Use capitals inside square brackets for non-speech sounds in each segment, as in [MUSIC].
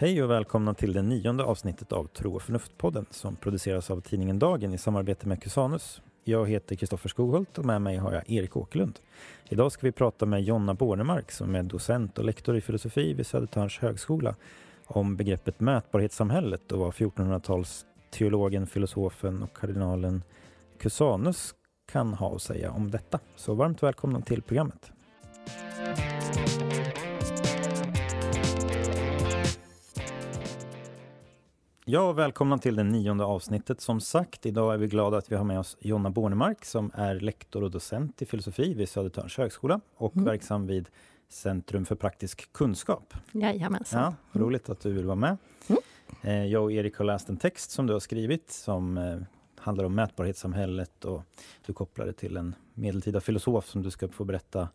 Hej och välkomna till det nionde avsnittet av Tro och förnuft-podden som produceras av tidningen Dagen i samarbete med Cusanus. Jag heter Kristoffer Skoghult och med mig har jag Erik Åkerlund. Idag ska vi prata med Jonna Bornemark som är docent och lektor i filosofi vid Södertörns högskola om begreppet mätbarhetssamhället och vad 1400-tals teologen, filosofen och kardinalen Cusanus kan ha att säga om detta. Så varmt välkomna till programmet. Ja, välkomna till det nionde avsnittet. Som sagt, idag är vi glada att vi har med oss Jonna Bornemark som är lektor och docent i filosofi vid Södertörns högskola och mm. verksam vid Centrum för praktisk kunskap. Jajamensan. Ja, roligt att du vill vara med. Mm. Eh, jag och Erik har läst en text som du har skrivit som eh, handlar om mätbarhetssamhället och du kopplar det till en medeltida filosof som du ska få berätta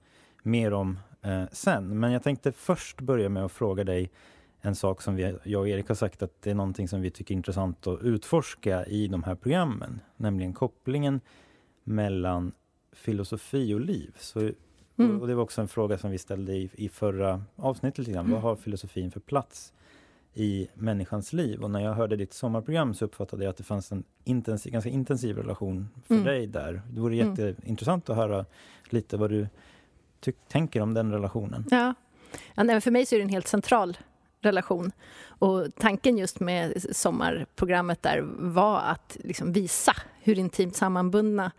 mer om eh, sen. Men jag tänkte först börja med att fråga dig en sak som vi, jag och Erik har sagt att det är någonting som vi tycker är intressant att utforska i de här programmen, nämligen kopplingen mellan filosofi och liv. Så, mm. och det var också en fråga som vi ställde i, i förra avsnittet. Lite grann. Vad har filosofin för plats i människans liv? Och när jag hörde ditt sommarprogram så uppfattade jag att det fanns en intensiv, ganska intensiv relation för mm. dig där. Det vore mm. jätteintressant att höra lite vad du tänker om den relationen. Ja, ja nej, för mig så är det en helt central relation. Och tanken just med sommarprogrammet där var att liksom visa hur intimt sammanbundna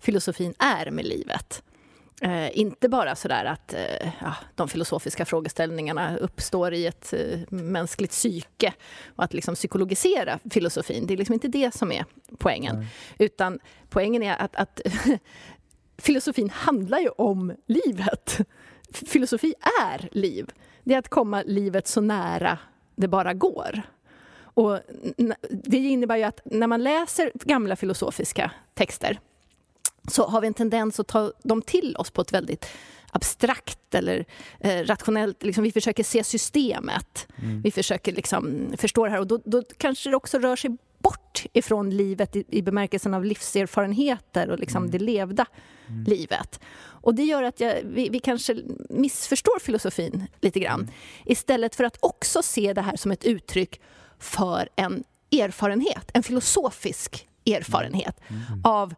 filosofin är med livet. Eh, inte bara så där att eh, ja, de filosofiska frågeställningarna uppstår i ett eh, mänskligt psyke och att liksom psykologisera filosofin. Det är liksom inte det som är poängen. Nej. Utan poängen är att, att [LAUGHS] filosofin handlar ju om livet. Filosofi är liv det är att komma livet så nära det bara går. Och det innebär ju att när man läser gamla filosofiska texter så har vi en tendens att ta dem till oss på ett väldigt abstrakt eller eh, rationellt. Liksom, vi försöker se systemet. Mm. Vi försöker liksom förstå det här. Och då, då kanske det också rör sig bort ifrån livet i, i bemärkelsen av livserfarenheter och liksom mm. det levda mm. livet. Och Det gör att jag, vi, vi, kanske missförstår filosofin lite grann. Mm. Istället för att också se det här som ett uttryck för en erfarenhet, en filosofisk erfarenhet mm. Mm. av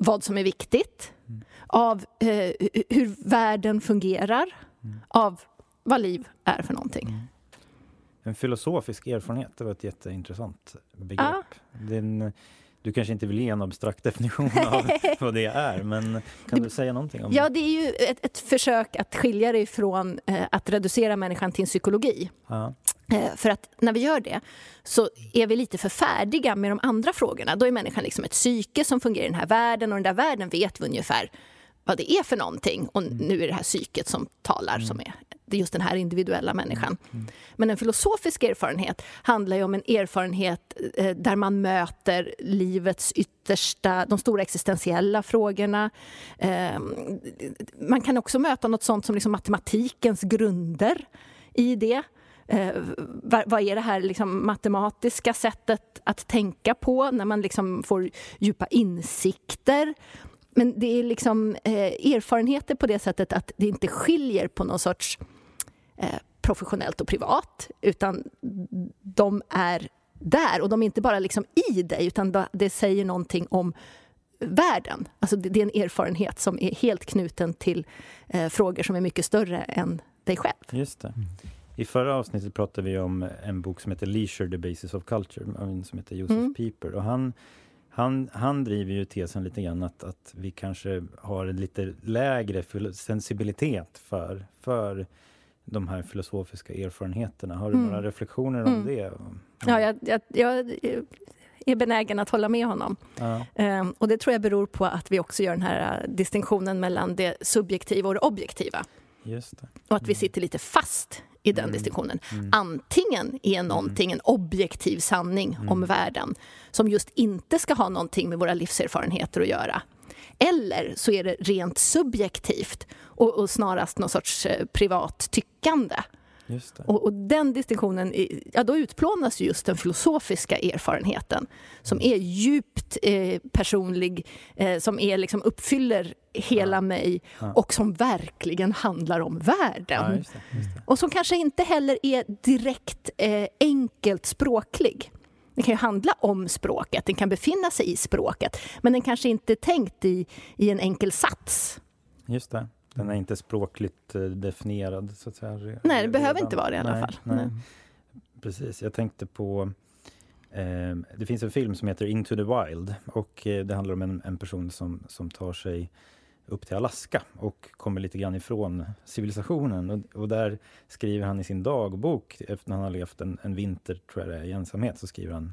vad som är viktigt, mm. av eh, hur världen fungerar, av vad liv är för någonting. En filosofisk erfarenhet, det var ett jätteintressant begrepp. Ja. Den, du kanske inte vill ge en abstrakt definition av [LAUGHS] vad det är, men kan du säga någonting om det? Ja, det är ju ett, ett försök att skilja det ifrån eh, att reducera människan till en psykologi. Ja. Eh, för att när vi gör det så är vi lite för färdiga med de andra frågorna. Då är människan liksom ett psyke som fungerar i den här världen och den där världen vet vi ungefär vad det är för någonting. Och mm. nu är det här psyket som talar, mm. som är just den här individuella människan. Mm. Men en filosofisk erfarenhet handlar ju om en erfarenhet eh, där man möter livets yttersta, de stora existentiella frågorna. Eh, man kan också möta något sånt som liksom matematikens grunder i det. Eh, vad, vad, är det här liksom matematiska sättet att tänka på när man liksom får djupa insikter? Men det är liksom eh, erfarenheter på det sättet att det inte skiljer på någon sorts eh, professionellt och privat, utan de är där och de är inte bara liksom i dig, utan det säger någonting om världen. Alltså det är en erfarenhet som är helt knuten till eh, frågor som är mycket större än dig själv. Just det. I förra avsnittet pratade vi om en bok som heter Leisure, the basis of culture, som heter Joseph mm. Pieper. Och han han, han driver ju tesen lite grann att, att vi kanske har en lite lägre sensibilitet för, för de här filosofiska erfarenheterna. Har du mm. några reflektioner om mm. det? Ja, jag, jag, jag, är benägen att hålla med honom. Ja. Ehm, och det tror jag beror på att vi också gör den här äh, distinktionen mellan det subjektiva och det objektiva. Just det. Och att vi mm. sitter lite fast i den mm. distinktionen. Mm. Antingen är någonting en objektiv sanning mm. om världen som just inte ska ha någonting med våra livserfarenheter att göra. Eller så är det rent subjektivt och, och snarast någon sorts eh, privat tyckande. Och, och, den distinktionen, ja, då utplånas just den filosofiska erfarenheten som är djupt eh, personlig, eh, som är, liksom, uppfyller hela ja. mig ja. och som verkligen handlar om världen. Ja, just det, just det. Och som kanske inte heller är direkt eh, enkelt språklig. Den kan ju handla om språket, den kan befinna sig i språket men den kanske inte är tänkt i, i en enkel sats. Just det. Den är inte språkligt eh, definierad. Så att säga, nej, det behöver inte vara det i alla nej, fall. Nej. Precis. Jag tänkte på... Eh, det finns en film som heter Into the Wild och eh, det handlar om en, en, person som, som tar sig upp till Alaska och kommer lite grann ifrån civilisationen. Och, och där skriver han i sin dagbok, efter han har levt en, en vinter tror jag det är, i ensamhet, så skriver han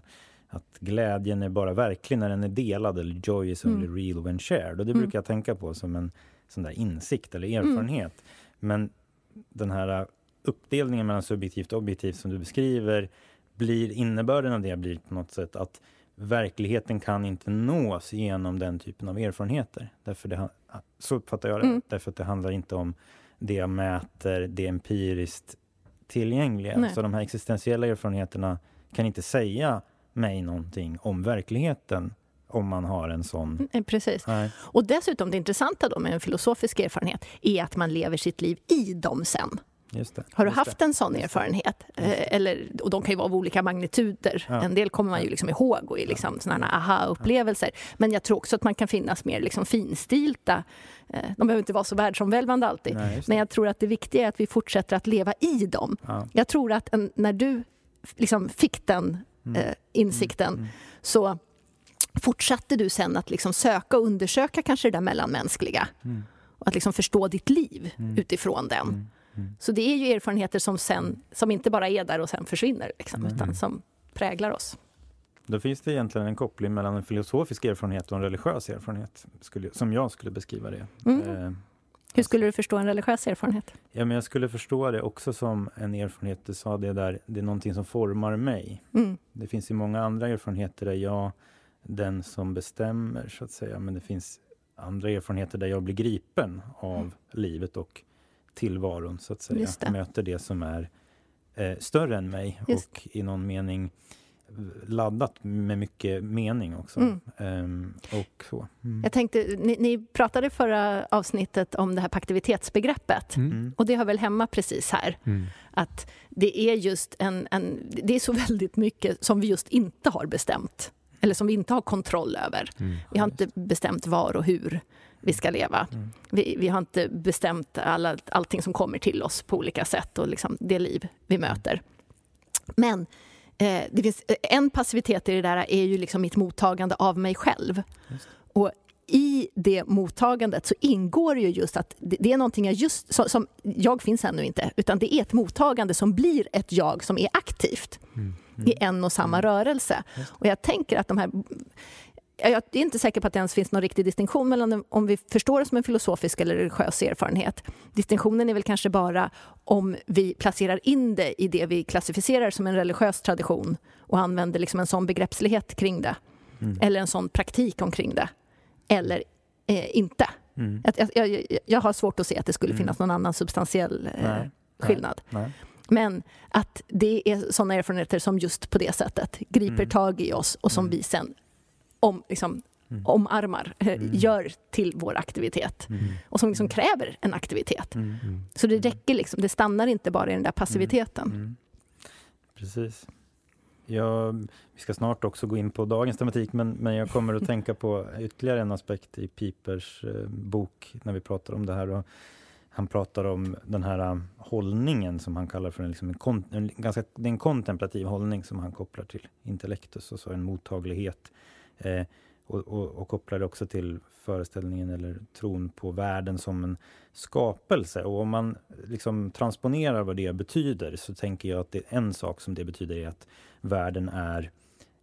att glädjen är bara verklig när den är delad, eller joy is only mm. real when shared. Och det mm. brukar jag tänka på som en sån där insikt eller mm. erfarenhet. Mm. Men den här uppdelningen mellan subjektivt och objektivt som du beskriver, blir innebörden av det blir på något sätt att verkligheten kan inte nås genom den typen av erfarenheter. Därför det, så uppfattar jag det. Mm. Därför att det handlar inte om det jag mäter, det empiriskt tillgängliga. Nej. Så de här existentiella erfarenheterna kan inte säga mig någonting om verkligheten om man har en sån... Mm, precis. Nej. Och dessutom det intressanta då med en filosofisk erfarenhet är att man lever sitt liv i dem sen. Det, har du haft en sån erfarenhet? Eh, eller, och de kan ju vara av olika magnituder. Ja. En del kommer man ju liksom ihåg och är liksom såna aha-upplevelser. Men jag tror också att man kan finnas mer liksom finstilta. Eh, de behöver inte vara så världsomvälvande alltid. Nej, Men jag tror att det viktiga är att vi fortsätter att leva i dem. Ja. Jag tror att en, när du liksom fick den mm. eh, insikten mm. Mm. så fortsatte du sen att liksom söka och undersöka kanske det där mellanmänskliga. Mm. Och att liksom förstå ditt liv mm. utifrån den. Mm. mm. Så det är ju erfarenheter som, sen, som inte bara är där och sen försvinner, liksom, utan som präglar oss. Då finns det egentligen en koppling mellan en filosofisk erfarenhet och en religiös erfarenhet, skulle, som jag skulle beskriva det. Mm. Eh, Hur skulle du förstå en religiös erfarenhet? Ja, men jag skulle förstå det också som en erfarenhet, du sa det där, det är någonting som formar mig. Mm. Det finns ju många andra erfarenheter där jag den som bestämmer, så att säga. Men det finns andra erfarenheter där jag blir gripen av mm. livet och tillvaron, så att säga. Det. Möter det som är eh, större än mig Just. och i någon mening laddat med mycket mening också. Mm. Ehm, och så. Mm. Jag tänkte, ni, ni, pratade förra avsnittet om det här paktivitetsbegreppet mm. mm. och det har väl hemma precis här. Mm. Att det är just en, en, det är så [LAUGHS] väldigt mycket som vi just inte har bestämt eller som vi inte har kontroll över. Mm, vi har inte bestämt var och hur vi ska leva. Mm. Vi, vi, har inte bestämt alla, allting som kommer till oss på olika sätt och liksom det liv vi möter. Men eh, det finns, en passivitet i det där är ju liksom mitt mottagande av mig själv. Och i det mottagandet så ingår ju just att det, är någonting jag just... Som, som, jag finns ännu inte, utan det är ett mottagande som blir ett jag som är aktivt. Mm mm. i en och samma mm. rörelse. Och jag tänker att de här jag är inte säker på att det ens finns någon riktig distinktion mellan om vi förstår det som en filosofisk eller religiös erfarenhet. Distinktionen är väl kanske bara om vi placerar in det i det vi klassificerar som en religiös tradition och använder liksom en sån begreppslighet kring det. Mm. Eller en sån praktik omkring det. Eller eh, inte. Mm. Jag, jag, jag, har svårt att se att det skulle mm. finnas någon annan substantiell eh, skillnad. Nej, nej. Men att det är såna erfarenheter som just på det sättet griper mm. tag i oss och som mm. vi sen om, liksom, mm. omarmar, eh, mm. gör till vår aktivitet. Mm. Och som liksom kräver en aktivitet. Så det räcker liksom, det stannar inte bara i den där passiviteten. Precis. Ja, vi ska snart också gå in på dagens tematik, men, men jag kommer att [LAUGHS] tänka på ytterligare en aspekt i Pipers eh, bok när vi pratar om det här. Och han pratar om den här um, hållningen som han kallar för en, liksom en, kon, en, ganska, en kontemplativ hållning som han kopplar till intellektus och så en mottaglighet. Eh, och, och, och, kopplar det också till föreställningen eller tron på världen som en skapelse. Och om man liksom transponerar vad det betyder så tänker jag att det en sak som det betyder är att världen är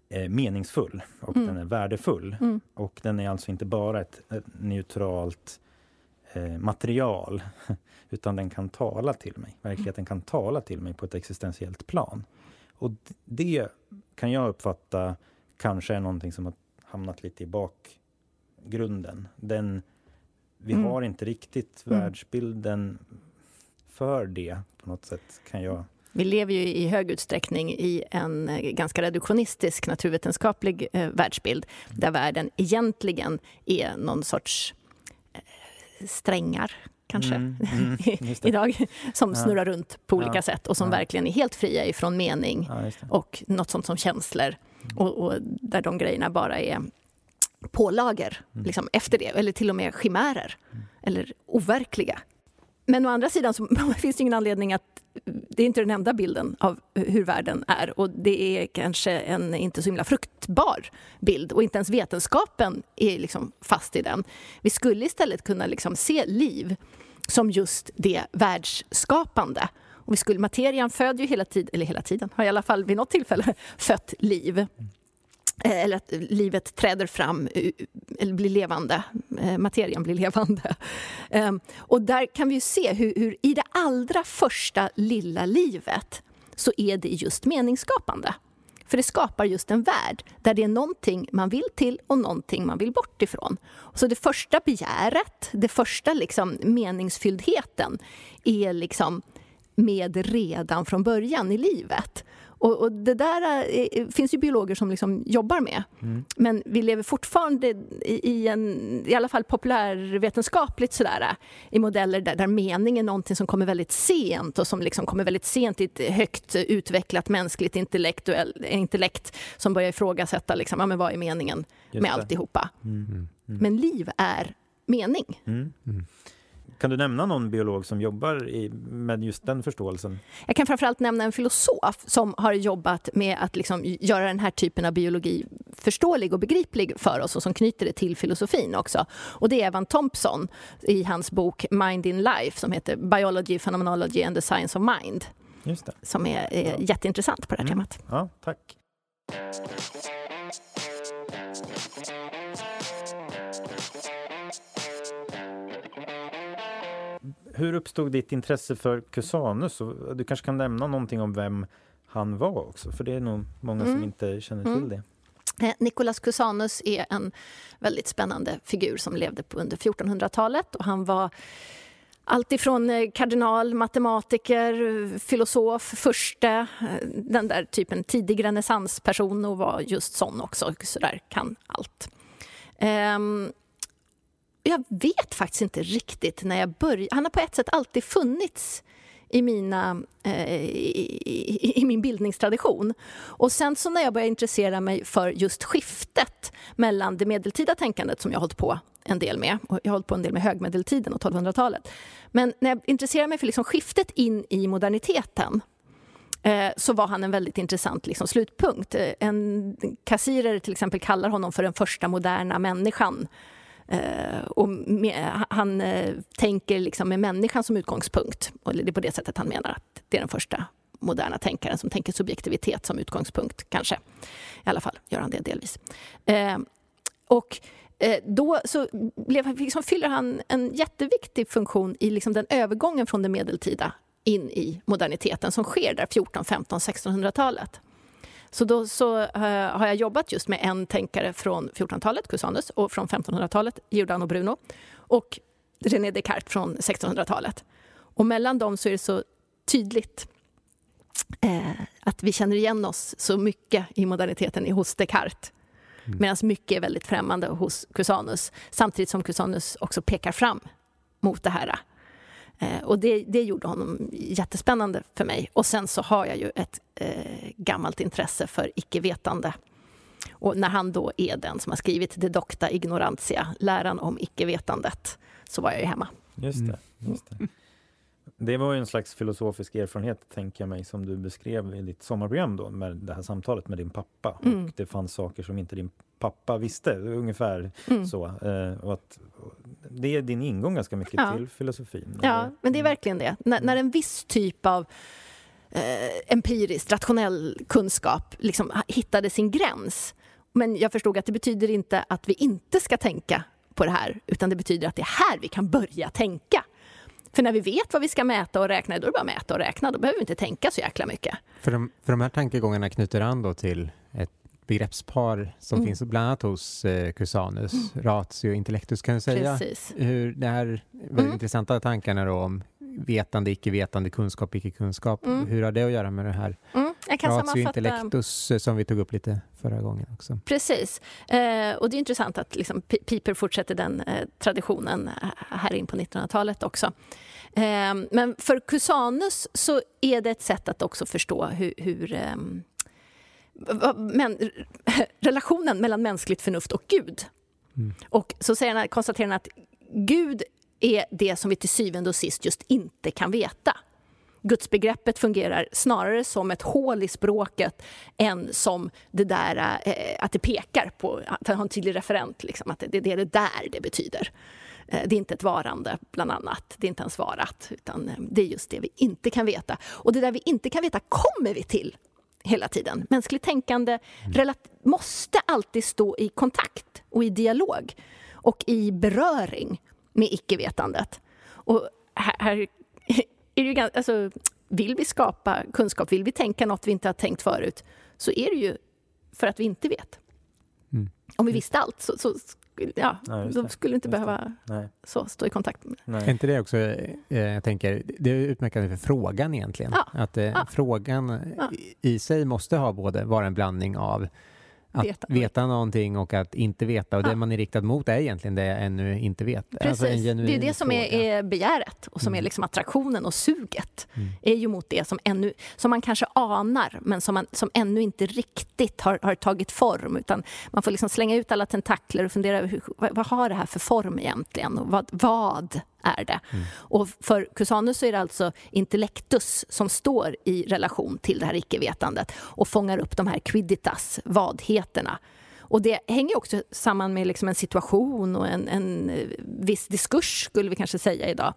eh, meningsfull och mm. den är värdefull. Mm. Och den är alltså inte bara ett, ett neutralt eh, material, [LAUGHS] utan den kan tala till mig. Verkligheten kan tala till mig på ett existentiellt plan. Och det kan jag uppfatta kanske är någonting som har hamnat lite i bakgrunden. Den, vi mm. har inte riktigt mm. världsbilden för det på något sätt, kan jag Vi lever ju i hög utsträckning i en eh, ganska reduktionistisk naturvetenskaplig eh, världsbild där världen egentligen är någon sorts eh, strängar kanske, mm, [LAUGHS] mm, idag, som ja. snurrar runt på olika ja. sätt och som ja. verkligen är helt fria ifrån mening och något sånt som känslor. Mm. Och, och, där de grejerna bara är pålager mm. liksom, efter det, eller till och med chimärer, mm. eller overkliga. Men å andra sidan så [LAUGHS] finns det ingen anledning att... Det är inte den enda bilden av hur världen är och det är kanske en inte så himla fruktbar bild och inte ens vetenskapen är liksom fast i den. Vi skulle istället kunna liksom se liv som just det världsskapande. Och vi skulle, materian föder ju hela tiden, eller hela tiden, har i alla fall vid något tillfälle [LAUGHS] fött liv. Eh, eller att livet träder fram, eh, eller blir levande, eh, materien blir levande. [LAUGHS] Ehm, och där kan vi se hur, hur, i det allra första lilla livet så är det just meningsskapande. För det skapar just en värld där det är någonting man vill till och någonting man vill bort ifrån. Så det första begäret, det första liksom meningsfylldheten är liksom med redan från början i livet. Och, och det där är, finns ju biologer som liksom jobbar med. Mm. Men vi lever fortfarande i, i, en, i alla fall populärvetenskapligt sådär, i modeller där, där mening är någonting som kommer väldigt sent och som liksom kommer väldigt sent i ett högt utvecklat mänskligt intellekt som börjar ifrågasätta liksom, ja, men vad är meningen Just med det. alltihopa. Mm. Mm. Men liv är mening. Kan du nämna någon biolog som jobbar i, med just den förståelsen? Jag kan framförallt nämna en filosof som har jobbat med att liksom göra den här typen av biologi förståelig och begriplig för oss och som knyter det till filosofin också. Och det är Evan Thompson i hans bok Mind in Life som heter Biology, Phenomenology and the Science of Mind. Just det. Som är, är ja. jätteintressant på det här mm. temat. Ja, tack. Hur uppstod ditt intresse för Cusanus? Du kanske kan nämna någonting om vem han var också, för det är nog många mm. som inte känner till mm. det. Eh, Nicolas Cusanus är en väldigt spännande figur som levde på under 1400-talet och han var alltifrån eh, kardinal, matematiker, filosof, förste, eh, den där typen tidig renässansperson och var just sån också, så där kan allt. Jag vet faktiskt inte riktigt när jag började. Han har på ett sätt alltid funnits i, mina, eh, i, i, min bildningstradition. Och sen så när jag började intressera mig för just skiftet mellan det medeltida tänkandet som jag har hållit på en del med, och jag har hållit på en del med högmedeltiden och 1200-talet. Men när jag intresserade mig för liksom skiftet in i moderniteten eh, så var han en väldigt intressant liksom, slutpunkt. Eh, en kassirer till exempel kallar honom för den första moderna människan Uh, och med, eh, han uh, tänker liksom med människan som utgångspunkt. Och det är på det sättet han menar att det är den första moderna tänkaren som tänker subjektivitet som utgångspunkt, kanske. I alla fall gör han det delvis. Uh, och då så blev, liksom, fyller han en jätteviktig funktion i liksom den övergången från det medeltida in i moderniteten som sker där 14, 15, 1600-talet. Så då så, uh, har jag jobbat just med en tänkare från 1400-talet, Cusanus, och från 1500-talet, Giordano Bruno, och René Descartes från 1600-talet. Och mellan dem så är det så tydligt eh, att vi känner igen oss så mycket i moderniteten hos Descartes. Mm. Medan mycket är väldigt främmande hos Cusanus. Samtidigt som Cusanus också pekar fram mot det här och det, det gjorde honom jättespännande för mig. Och sen så har jag ju ett eh, gammalt intresse för icke-vetande. Och när han då är den som har skrivit De docta ignorantia, läran om icke-vetandet, så var jag ju hemma. Just det. Mm. Just det. Det var ju en slags filosofisk erfarenhet, tänker jag mig, som du beskrev i ditt sommarprogram då, med det här samtalet med din pappa. Mm. Och det fanns saker som inte din pappa visste, ungefär mm. så. Eh, och att, det är din ingång ganska mycket ja. till filosofin. Ja, men det är verkligen det. N när en viss typ av eh, empiriskt, rationell kunskap liksom hittade sin gräns. Men jag förstod att det betyder inte att vi inte ska tänka på det här, utan det betyder att det är här vi kan börja tänka. För när vi vet vad vi ska mäta och räkna, då är det bara att mäta och räkna. Då behöver vi inte tänka så jäkla mycket. För de, för de här tankegångarna knyter an då till ett begreppspar som mm. finns bland annat hos eh, Cusanus, mm. ratio och intellectus. Kan du säga Precis. hur det här väldigt mm. intressanta tankarna då om vetande, icke-vetande, kunskap, icke-kunskap. Mm. Hur har det att göra med det här Mm, jag kan ratio intellectus eh, som vi tog upp lite förra gången också? Precis. Eh, och det är intressant att liksom, Pi- Piper fortsätter den eh, traditionen här in på 1900-talet också. Eh, men för Cusanus så är det ett sätt att också förstå hur, hur ehm, men, [LAUGHS] relationen mellan mänskligt förnuft och Gud. Mm. Och så säger han, konstaterar han att Gud är det som vi till syvende och sist just inte kan veta. Gudsbegreppet fungerar snarare som ett hål i språket än som det där eh, att det pekar på, att ha en tydlig referent, liksom, att det, det är det där det betyder. Eh, det är inte ett varande, bland annat. Det är inte ens varat, utan eh, det är just det vi inte kan veta. Och det där vi inte kan veta kommer vi till hela tiden. Mänskligt tänkande relat- måste alltid stå i kontakt och i dialog och i beröring med icke-vetandet. Och här, här är det ju ganska, alltså, vill vi skapa kunskap, vill vi tänka något vi inte har tänkt förut, så är det ju för att vi inte vet. Mm. Om vi visste allt, så, så ja, Ja, det. skulle inte behöva så, stå i kontakt med Är nej. inte det också, eh, jag tänker, det är utmärkande för frågan egentligen? Ja. Att eh, Ja. frågan Ja. i, i sig måste ha både, vara en blandning av att Veta. veta, någonting och att inte veta. Och Ja. det man är riktad mot är egentligen det jag ännu inte vet. Precis. Alltså det är det som är, är begäret och som är Mm. liksom attraktionen och suget. Mm. är ju mot det som, ännu, som man kanske anar men som, man, som ännu inte riktigt har, har tagit form. Utan man får liksom slänga ut alla tentakler och fundera över vad, vad har det här för form egentligen? Och vad, vad är det? Mm. Och för Cusanus är det alltså intellectus som står i relation till det här icke-vetandet och fångar upp de här quidditas, vadheterna. Och det hänger också samman med liksom en situation och en, en eh, viss diskurs, skulle vi kanske säga idag.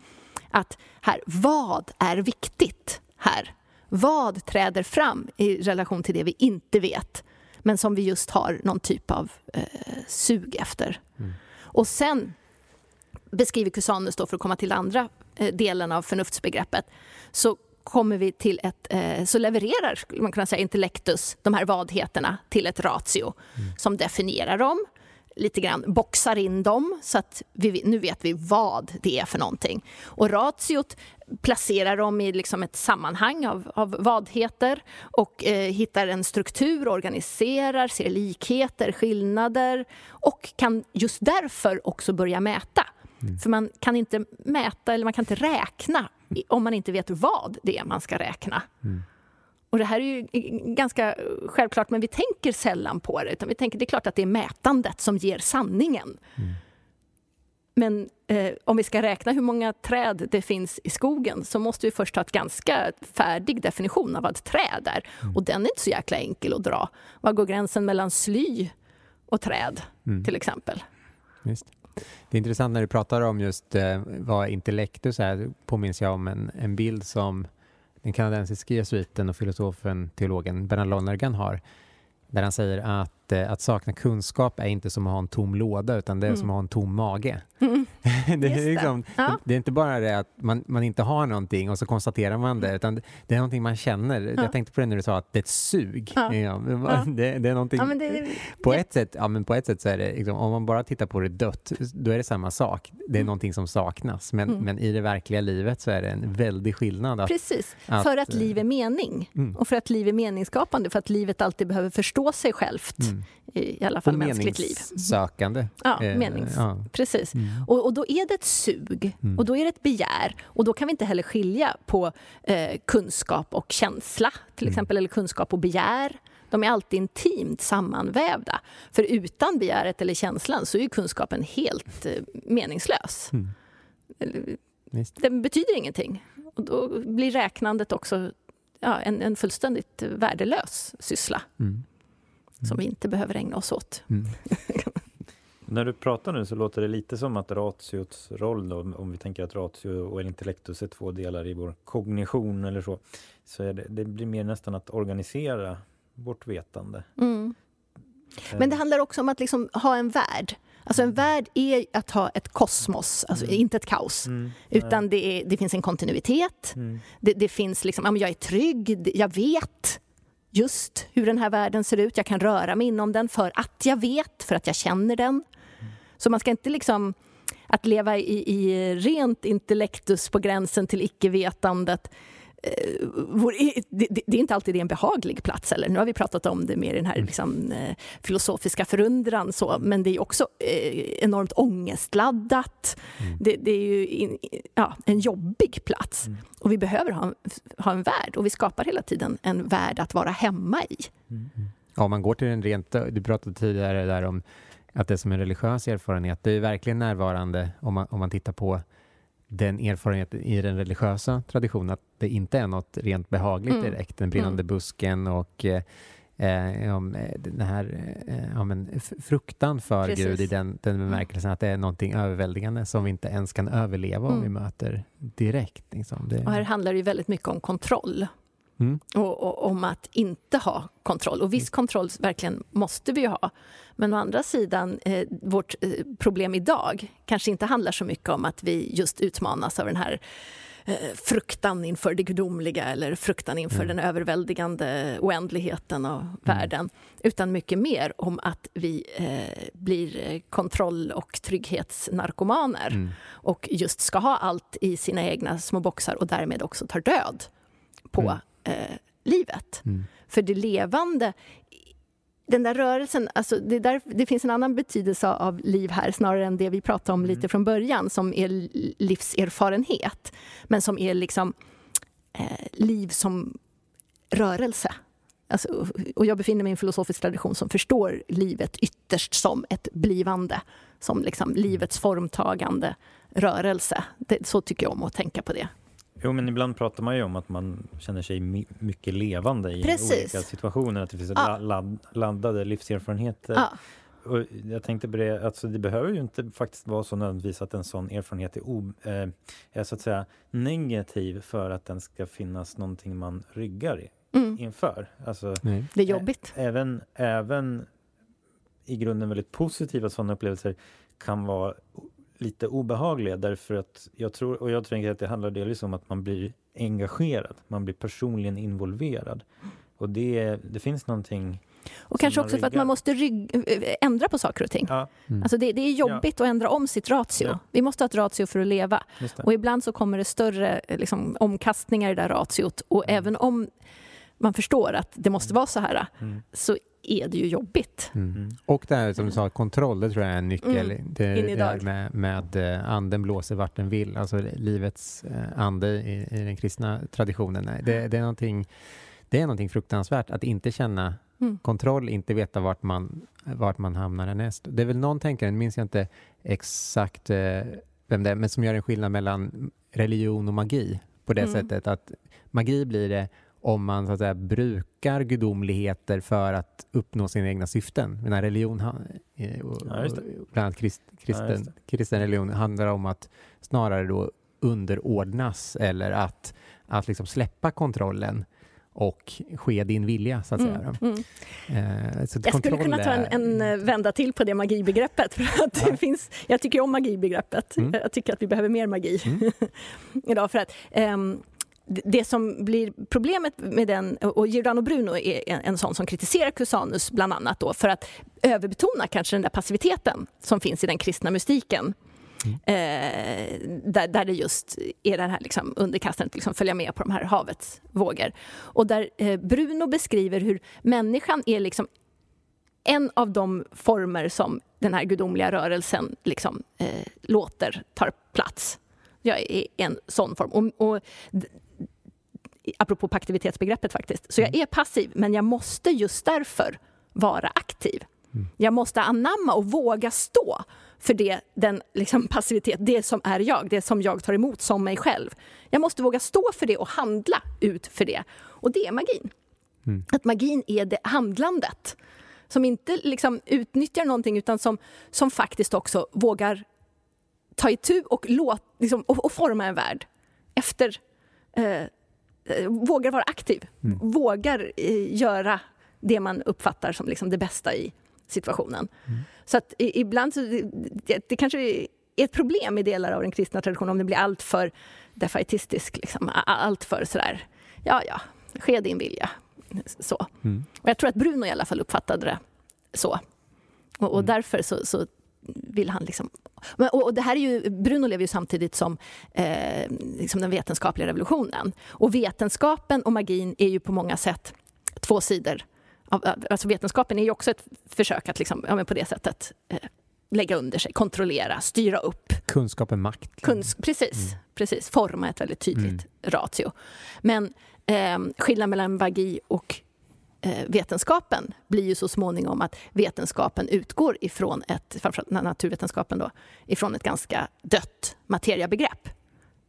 Att här, vad är viktigt här? Vad träder fram i relation till det vi inte vet men som vi just har någon typ av eh, sug efter? Mm. Och sen beskriver Cusanus, då, för att komma till andra eh, delen av förnuftsbegreppet, så kommer vi till ett, eh, så levererar skulle man kunna säga intellectus de här vadheterna till ett ratio som definierar dem, lite grann boxar in dem så att vi, nu vet vi vad det är för någonting. Och ratiot placerar dem i liksom ett sammanhang av, av vadheter och eh, hittar en struktur, organiserar, ser likheter, skillnader och kan just därför också börja mäta. För man kan inte mäta eller man kan inte räkna om man inte vet vad det är man ska räkna. Mm. Och det här är ju ganska självklart, men vi tänker sällan på det. Utan vi tänker, det är klart att det är mätandet som ger sanningen. Mm. Men eh, om vi ska räkna hur många träd det finns i skogen så måste vi först ha ett ganska färdig definition av vad ett träd är. Mm. Och den är inte så jäkla enkel att dra. Var går gränsen mellan sly och träd, Mm. till exempel? Visst. Det är intressant när du pratar om just eh, vad intellektus är, då påminns jag om en, en bild som den kanadensiske jesuiten och filosofen, teologen Bernard Lonergan har, där han säger att, eh, att sakna kunskap är inte som att ha en tom låda, utan det är Mm. som att ha en tom mage. Mm. [LAUGHS] det, är det. liksom, Ja. det är inte bara det att man, man inte har någonting och så konstaterar man det, utan det är någonting man känner. Ja. Jag tänkte på det när du sa att det är ett sug. Ja. [LAUGHS] Det, det är någonting det, på ett sätt, ja, men på ett sätt så är det, liksom, om man bara tittar på det dött, då är det samma sak. Det är Mm. någonting som saknas. Men, Mm. men i det verkliga livet så är det en väldig skillnad. Att, Precis, att, för att eh, liv är mening. Mm. Och för att liv är meningsskapande, för att livet alltid behöver förstå sig självt. Mm. I, alla Och fall mänskligt liv. meningssökande. Ja, Eh, menings. ja. Precis. Mm. Och, och då är det ett sug, Mm. och då är det ett begär. Och då kan vi inte heller skilja på eh, kunskap och känsla, till Mm. exempel, eller kunskap och begär. De är alltid intimt sammanvävda. För utan begäret eller känslan så är kunskapen helt eh, meningslös. Mm. Visst. Den betyder ingenting. Och då blir räknandet också ja, en, en fullständigt värdelös syssla Mm. Som vi inte behöver ägna oss åt. Mm. [LAUGHS] När du pratar nu så låter det lite som att ratiots roll, då, om vi tänker att ratio och intellektus är två delar i vår kognition eller så, så är det, det blir mer nästan att organisera vårt vetande. Mm. Men det handlar också om att liksom ha en värld. Alltså en värld är att ha ett kosmos, alltså Mm. inte ett kaos. Mm, Utan det, är, det finns en kontinuitet. mm, Det, det finns liksom, jag är trygg, jag vet just hur den här världen ser ut. Jag kan röra mig inom den för att jag vet, för att jag känner den. Så man ska inte liksom att leva i, i rent intellektus på gränsen till icke-vetandet det, det, är inte alltid en behaglig plats. Eller? Nu har vi pratat om det mer i den här mm. liksom, eh, filosofiska förundran, så, men det är också eh, enormt ångestladdat. Mm. Det, det, är ju ja, en jobbig plats. Mm. Och vi behöver ha, ha en värld och vi skapar hela tiden en värld att vara hemma i. Mm. Ja, om man går till den rent, du pratade tidigare där om att det är som en religiös erfarenhet, det är verkligen närvarande om man, om man tittar på den erfarenheten i den religiösa traditionen att det inte är något rent behagligt mm. direkt. Den brinnande mm. busken och eh, eh, eh den här eh, ja, men fruktan för Precis. Gud i den, den mm. bemärkelsen att det är någonting överväldigande som vi inte ens kan överleva om vi mm. möter direkt. Liksom. Det... Och här handlar det väldigt mycket om kontroll. Mm. Och, och, om att inte ha kontroll. Och viss mm. kontroll verkligen måste vi ha. Men å andra sidan, eh, vårt eh, problem idag kanske inte handlar så mycket om att vi just utmanas av den här eh, fruktan inför det gudomliga eller fruktan inför mm. den överväldigande oändligheten av mm. världen. Utan mycket mer om att vi eh, blir kontroll och trygghetsnarkomaner mm. och just ska ha allt i sina egna små boxar och därmed också tar död på mm eh, livet. Mm. För det levande den där rörelsen, alltså det, där, det finns en annan betydelse av liv här snarare än det vi pratade om mm. lite från början som är livserfarenhet. Men som är liksom eh, liv som rörelse. Alltså, och jag befinner mig i en filosofisk tradition som förstår livet ytterst som ett blivande. Som liksom mm. livets formtagande rörelse. Det, så tycker jag om att tänka på det. Jo, men ibland pratar man ju om att man känner sig mycket levande i Precis. olika situationer, att det finns ja. ladd, laddade livserfarenheter. Ja. Och jag tänkte på det, alltså det behöver ju inte faktiskt vara så nödvändigtvis att en sån erfarenhet är, o, eh, är så att säga negativ för att den ska finnas någonting man ryggar i, mm. inför. Alltså, Nej. Det är jobbigt. Ä, även, även i grunden väldigt positiva sådana upplevelser kan vara lite obehagliga därför att jag tror, och jag tänker att det handlar delvis om att man blir engagerad, man blir personligen involverad. Och det, det finns någonting och kanske också för att man måste rygg, ändra på saker och ting. Ja. Mm. Alltså det, det, är jobbigt ja. att ändra om sitt ratio. Ja. Vi måste ha ett ratio för att leva. Och ibland så kommer det större liksom, omkastningar i det där ratiot. Och mm. även om man förstår att det måste vara så här, mm. så är det ju jobbigt. Mm. mm. Och det här som du sa, kontroll, det tror jag är en nyckel. Mm. Det, det med, med eh, anden blåser vart den vill, alltså livets eh, ande i, i den kristna traditionen. Det, det, är någonting, det är någonting fruktansvärt att inte känna mm. kontroll, inte veta vart man, vart man hamnar härnäst. Det är väl någon tänkare, minns jag inte exakt eh, vem det är, men som gör en skillnad mellan religion och magi på det mm. sättet att magi blir det om man så att säga, brukar gudomligheter för att uppnå sina egna syften. Men religion, eh, och, ja, bland annat krist, kristen, ja, kristen religion, handlar om att snarare då underordnas eller att, att liksom släppa kontrollen och ske din vilja, så att mm, säga. Mm. Eh, så jag skulle kunna ta en, en, eh, vända till på det magibegreppet. [LAUGHS] För att ja. det finns, jag tycker om magibegreppet. Mm. Jag tycker att vi behöver mer magi mm. [LAUGHS] idag. För att, um, det som blir problemet med den, och Giordano Bruno är en, en sån som kritiserar Cusanus bland annat då, för att överbetona kanske den där passiviteten som finns i den kristna mystiken. Mm. Eh, där, där det just är den här liksom underkastandet, liksom följa med på de här havets vågor. Och där eh, Bruno beskriver hur människan är liksom en av de former som den här gudomliga rörelsen liksom, eh, låter tar plats. Jag är en sån form. Och, och apropå aktivitetsbegreppet faktiskt. Så jag mm. är passiv, men jag måste just därför vara aktiv. Mm. Jag måste anamma och våga stå för det, den liksom passivitet, det som är jag, det som jag tar emot som mig själv. Jag måste våga stå för det och handla ut för det. Och det är magin. Mm. Att magin är det handlandet som inte liksom utnyttjar någonting utan som, som faktiskt också vågar ta itu och, låt, liksom, och, och forma en värld efter eh, Eh, vågar vara aktiv, mm. vågar eh, göra det man uppfattar som liksom det bästa i situationen. Mm. Så att ibland så, det, det kanske är ett problem i delar av den kristna traditionen om det blir allt för defaitistisk, liksom, allt för sådär, ja, ja, ske din vilja. Så. Mm. Och jag tror att Bruno i alla fall uppfattade det så. Och, och mm. därför så, så, vill han liksom... Och, det här är ju, Bruno lever ju samtidigt som eh, liksom den vetenskapliga revolutionen. Och vetenskapen och magin är ju på många sätt två sidor. Alltså vetenskapen är ju också ett försök att liksom, ja, på det sättet eh, lägga under sig, kontrollera, styra upp. Kunskap är makt. Kunsk precis, mm. precis, forma ett väldigt tydligt mm. ratio. Men eh, skillnaden mellan magi och vetenskapen blir ju så småningom att vetenskapen utgår ifrån ett, framförallt naturvetenskapen då, ifrån ett ganska dött materiabegrepp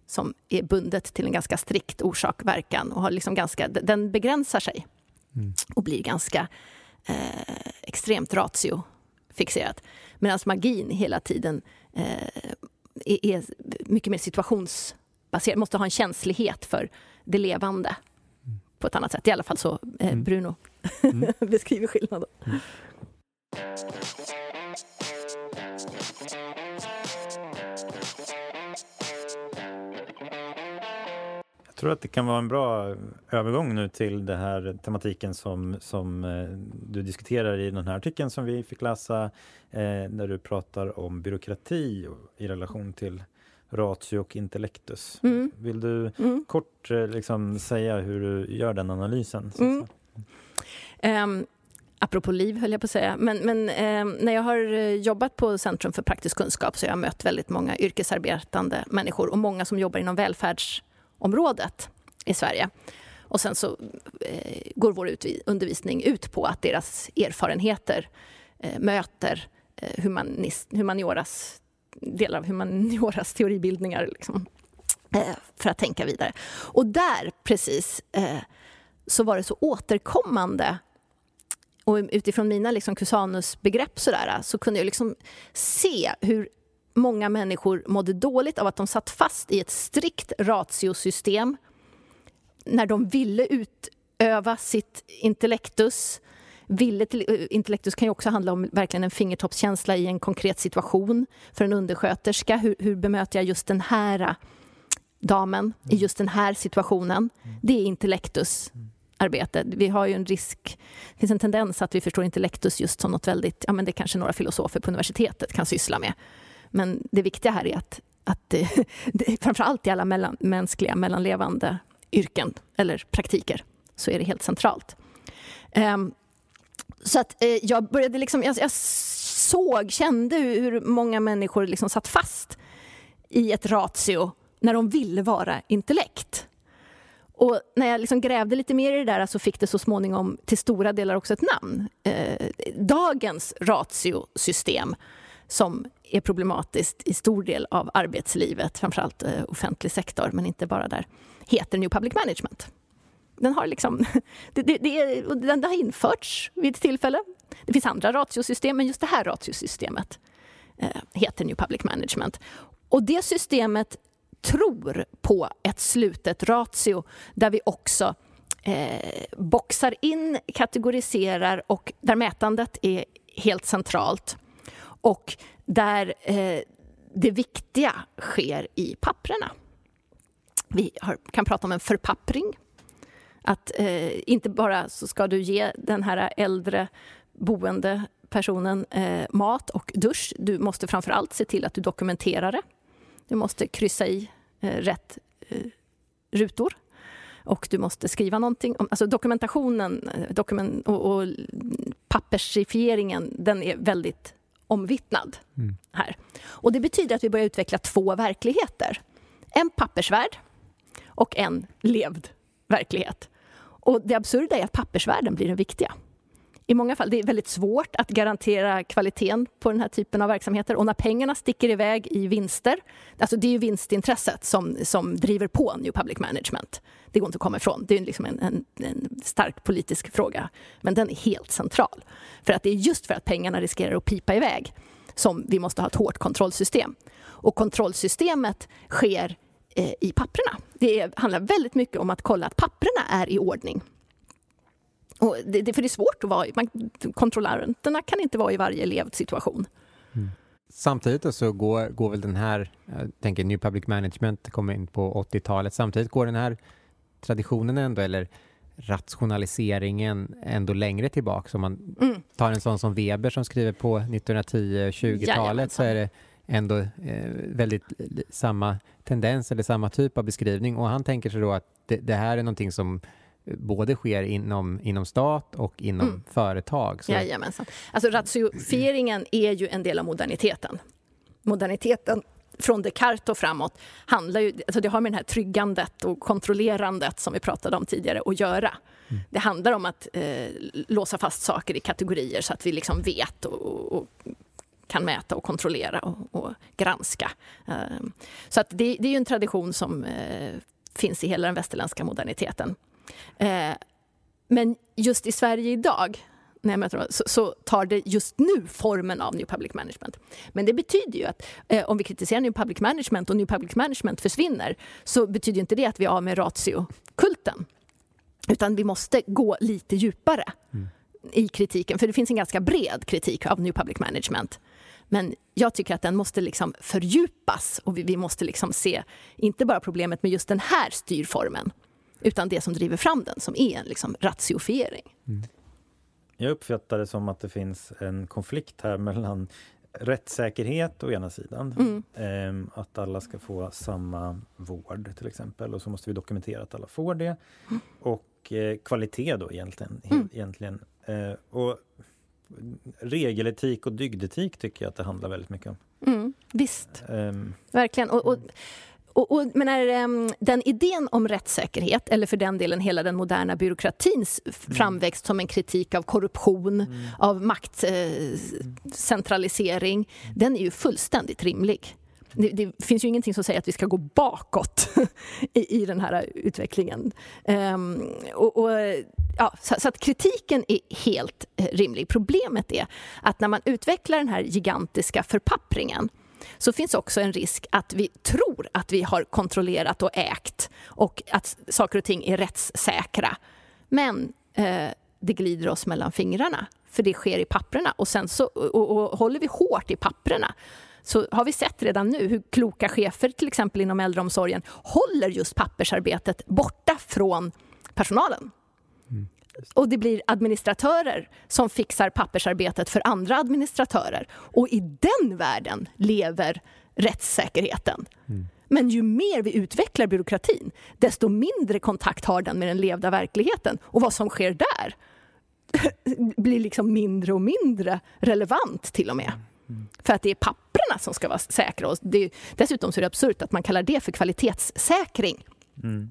som är bundet till en ganska strikt orsak-verkan och har liksom ganska, den begränsar sig mm. och blir ganska eh, extremt ratio-fixerat. Medan magin hela tiden eh, är, är mycket mer situationsbaserad, måste ha en känslighet för det levande på ett annat sätt. I alla fall så eh, mm. Bruno mm. [LAUGHS] beskriver skillnaden. Mm. Jag tror att det kan vara en bra övergång nu till den här tematiken som, som eh, du diskuterar i den här artikeln som vi fick läsa, eh, när du pratar om byråkrati i relation till ratio och intellektus. Mm. Vill du mm. kort eh, liksom, säga hur du gör den analysen? Mm. Um, apropå liv, höll jag på att säga. Men, men um, när jag har eh, jobbat på Centrum för praktisk kunskap så har jag mött väldigt många yrkesarbetande människor och många som jobbar inom välfärdsområdet i Sverige. Och sen så eh, går vår undervisning ut på att deras erfarenheter eh, möter eh, humanist, humanioras delar av humanioras [LAUGHS] teoribildningar liksom, eh, för att tänka vidare. Och där, precis, eh, så var det så återkommande och utifrån mina liksom Cusanus-begrepp sådär, så kunde jag liksom se hur många människor mådde dåligt av att de satt fast i ett strikt ratiosystem när de ville utöva sitt intellektus Ville till, eh, intellektus kan ju också handla om verkligen en fingertoppskänsla i en konkret situation för en undersköterska. Hur, hur bemöter jag just den här eh, damen mm. i just den här situationen? Mm. Det är intellektus. Arbete. Vi har ju en risk, det finns en tendens att vi förstår intellektus just som något väldigt, ja men det kanske några filosofer på universitetet kan syssla med. Men det viktiga här är att, att [LAUGHS] det, det, framförallt i alla mellan, mänskliga mellanlevande yrken eller praktiker så är det helt centralt. Um, så att eh, jag började liksom, jag, jag såg, kände hur många människor liksom satt fast i ett ratio när de ville vara intellekt. Och när jag liksom grävde lite mer i det där så fick det så småningom till stora delar också ett namn. Eh, dagens ratiosystem som är problematiskt i stor del av arbetslivet, framförallt eh, offentlig sektor, men inte bara där, heter New Public Management den har liksom, [LAUGHS] det, det, det, den har införts vid ett tillfälle. Det finns andra ratiosystem, men just det här ratiosystemet eh, heter New Public Management. Och det systemet tror på ett slutet ratio där vi också eh, boxar in, kategoriserar och där mätandet är helt centralt. Och där eh, det viktiga sker i papprena. Vi har, kan prata om en förpappring att eh, inte bara så ska du ge den här äldre boende personen eh, mat och dusch. Du måste framför allt se till att du dokumenterar det. Du måste kryssa i eh, rätt eh, rutor och du måste skriva någonting. Alltså dokumentationen eh, dokument och, och pappersifieringen, den är väldigt omvittnad mm. här. Och det betyder att vi börjar utveckla två verkligheter. En pappersvärld och en levd verklighet. Och det absurda är att pappersvärden blir den viktiga. I många fall det är väldigt svårt att garantera kvaliteten på den här typen av verksamheter. Och när pengarna sticker iväg i vinster, alltså det är ju vinstintresset som, som driver på New Public Management. Det går inte att komma ifrån. Det är liksom en, en, en stark politisk fråga. Men den är helt central. För att det är just för att pengarna riskerar att pipa iväg som vi måste ha ett hårt kontrollsystem. Och kontrollsystemet sker eh, i papperna. Det handlar väldigt mycket om att kolla att papperna är i ordning. Och det, det, för det är svårt att vara man, Kontrollanterna kan inte vara i varje elevsituation. Mm. Samtidigt så går, går väl den här, jag tänker New Public Management kommer in på 80-talet, samtidigt går den här traditionen ändå, eller rationaliseringen ändå längre tillbaka. Om man mm. tar en sån som Weber som skriver på 1910-20-talet så är det ändå eh, väldigt samma tendens eller samma typ av beskrivning och han tänker sig då att det, det här är någonting som både sker inom, inom stat och inom mm. företag. Så. Jajamensan. Alltså ratifieringen är ju en del av moderniteten. Moderniteten från Descartes och framåt handlar ju, alltså det har med det här tryggandet och kontrollerandet som vi pratade om tidigare att göra. Mm. Det handlar om att eh, låsa fast saker i kategorier så att vi liksom vet och, och kan mäta och kontrollera och, och granska. Eh, så att det, det, är en tradition som eh, finns i hela den västerländska moderniteten. Eh, men just i Sverige idag dem, så, så, tar det just nu formen av New Public Management. Men det betyder ju att eh, om vi kritiserar New Public Management och New Public Management försvinner så betyder inte det att vi är av med ratio-kulten. Utan vi måste gå lite djupare mm. i kritiken, för det finns en ganska bred kritik av New Public Management. Men jag tycker att den måste liksom fördjupas och vi, vi måste liksom se inte bara problemet med just den här styrformen utan det som driver fram den, som är en liksom ratiofiering. Mm. Jag uppfattar det som att det finns en konflikt här mellan rättssäkerhet å ena sidan, mm. eh, att alla ska få samma vård till exempel och så måste vi dokumentera att alla får det. Mm. Och eh, kvalitet då egentligen. Mm. egentligen. Eh, och regeletik och dygdetik tycker jag att det handlar väldigt mycket om. Mm, visst, ehm. verkligen. Och, och och, och, menar, ehm, den idén om rättssäkerhet, eller för den delen hela den moderna byråkratins mm. framväxt som en kritik av korruption, mm. av maktcentralisering, eh, mm. den är ju fullständigt rimlig. Det, det, finns ju ingenting som säger att vi ska gå bakåt [LAUGHS] i, i den här utvecklingen. Um, och, och, ja, så, så, att kritiken är helt eh, rimlig. Problemet är att när man utvecklar den här gigantiska förpappringen så finns också en risk att vi tror att vi har kontrollerat och ägt och att saker och ting är rättssäkra. Men eh, det glider oss mellan fingrarna, för det sker i papperna. Och, sen så, och, och håller vi hårt i papperna så har vi sett redan nu hur kloka chefer till exempel inom äldreomsorgen håller just pappersarbetet borta från personalen. Mm. Och det blir administratörer som fixar pappersarbetet för andra administratörer. Och i den världen lever rättssäkerheten. Mm. Men ju mer vi utvecklar byråkratin, desto mindre kontakt har den med den levda verkligheten. Och vad som sker där [LAUGHS] blir liksom mindre och mindre relevant till och med. Mm. För att det är papperna som ska vara säkra. Och det, dessutom så är det absurt att man kallar det för kvalitetssäkring. Mm.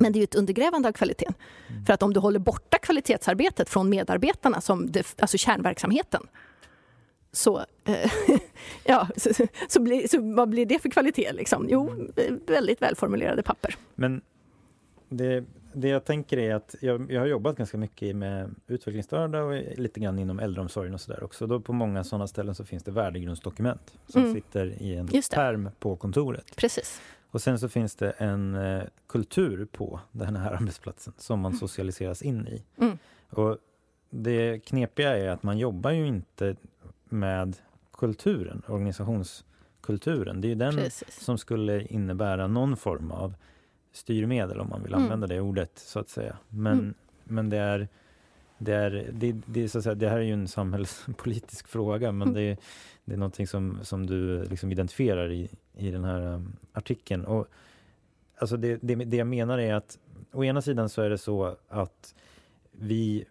Men det är ju ett undergrävande av kvaliteten. Mm. För att om du håller borta kvalitetsarbetet från medarbetarna, som det, alltså kärnverksamheten, så, eh, [LAUGHS] ja, så, så, blir, så, vad blir det för kvalitet? Liksom? Jo, väldigt välformulerade papper. Men det, det jag tänker är att jag, jag har jobbat ganska mycket med utvecklingsstörda och lite grann inom äldreomsorgen och sådär också. Då på många sådana ställen så finns det värdegrundsdokument som mm. sitter i en term på kontoret. Precis. Och sen så finns det en eh, kultur på den här [LAUGHS] arbetsplatsen som man mm. socialiseras in i. Mm. Och det knepiga är att man jobbar ju inte med kulturen, organisationskulturen. Det är den Precis. som skulle innebära någon form av styrmedel om man vill mm. använda det ordet så att säga. Men, mm. men det är det, är, det, det, är så att säga, det här är ju en samhällspolitisk [LAUGHS] fråga men mm. det, det är någonting som, som du liksom identifierar i, i den här um, artikeln. Och, alltså det, det, det jag menar är att å ena sidan så är det så att vi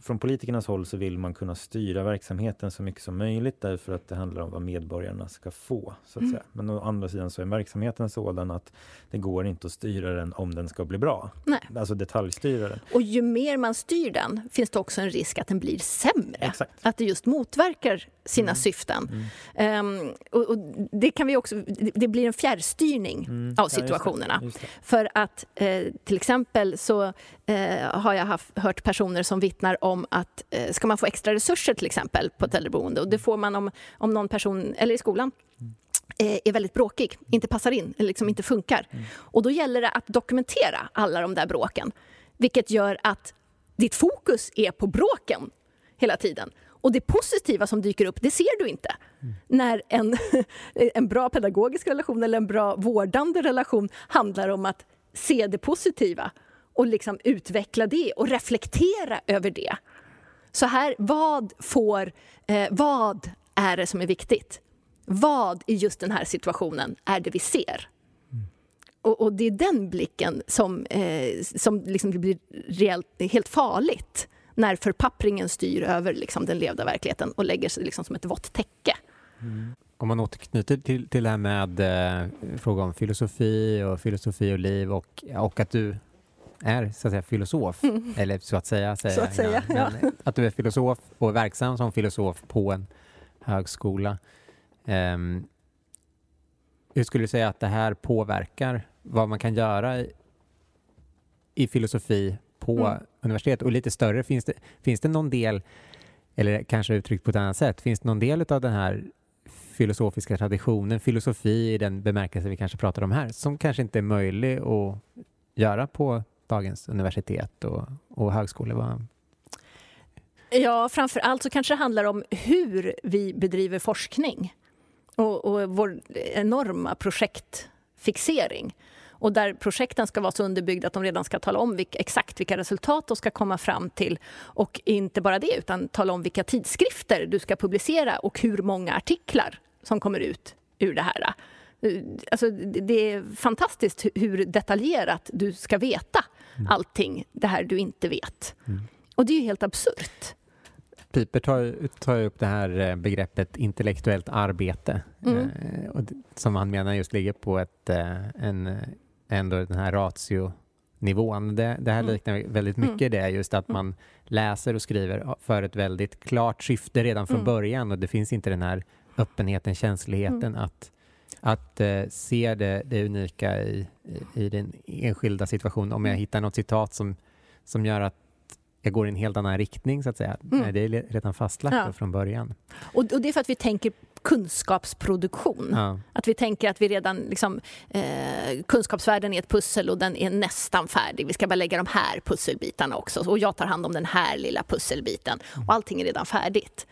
från politikernas håll så vill man kunna styra verksamheten så mycket som möjligt därför att det handlar om vad medborgarna ska få. så att mm. säga. Men å andra sidan så är verksamheten sådan att det går inte att styra den om den ska bli bra. Nej. Alltså detaljstyra den. Och ju mer man styr den finns det också en risk att den blir sämre. Exakt. Att det just motverkar sina mm. syften. Mm. Um, och, och, det kan vi också, det blir en fjärrstyrning mm. av situationerna. Ja, just det, just det. För att eh, till exempel så eh, har jag haft, hört personer som vittnar om att eh, ska man få extra resurser till exempel på ett äldreboende och det får man om, om någon person, eller i skolan, eh, är väldigt bråkig, inte passar in eller liksom inte funkar. Mm. Och då gäller det att dokumentera alla de där bråken. Vilket gör att ditt fokus är på bråken hela tiden. Och det positiva som dyker upp, det ser du inte. Mm. När en, [LAUGHS] en bra pedagogisk relation eller en bra vårdande relation handlar om att se det positiva och liksom utveckla det och reflektera över det. Så här, vad får, eh, vad är det som är viktigt? Vad i just den här situationen är det vi ser? Och, och, det är den blicken som, eh, som liksom blir rejält, helt farligt när förpappringen styr över liksom, den levda verkligheten och lägger sig liksom, som ett vått täcke. Mm. Om man återknyter till, till det här med eh, fråga om filosofi och filosofi och liv och, och att du är så att säga filosof, mm. [LAUGHS] eller så att säga, säga så att, säga ja. att du är filosof och verksam som filosof på en högskola. Um, hur skulle du säga att det här påverkar vad man kan göra i, i filosofi på mm. universitet? Och lite större, finns det, finns det någon del, eller kanske uttryckt på ett annat sätt, finns det någon del av den här filosofiska traditionen, filosofi i den bemärkelse vi kanske pratar om här, som kanske inte är möjlig att göra på dagens universitet och, och högskolor? Ja, framför allt så kanske det handlar om hur vi bedriver forskning och, och vår enorma projektfixering. Och där projekten ska vara så underbyggda att de redan ska tala om vilka, exakt vilka resultat de ska komma fram till. Och inte bara det, utan tala om vilka tidskrifter du ska publicera och hur många artiklar som kommer ut ur det här. Alltså, det är fantastiskt hur detaljerat du ska veta mm. allting, det här du inte vet. Mm. Och det är ju helt absurt. Piper tar, tar upp det här eh, begreppet intellektuellt arbete mm. eh, och, som han menar just ligger på ett, eh, en, ändå den här ratio-nivån. Det, det här mm. liknar väldigt mycket mm. det, just att man läser och skriver för ett väldigt klart syfte redan från mm. början och det finns inte den här öppenheten, känsligheten mm. att, att uh, se det, det unika i, i, i, den enskilda situationen. Om jag mm. hittar något citat som, som gör att jag går i en helt annan riktning, så att säga. Mm. Det är redan fastlagt ja. från början. Och, och, det är för att vi tänker kunskapsproduktion. Ja. Att vi tänker att vi redan liksom, eh, kunskapsvärlden är ett pussel och den är nästan färdig. Vi ska bara lägga de här pusselbitarna också. Och jag tar hand om den här lilla pusselbiten. Och allting är redan färdigt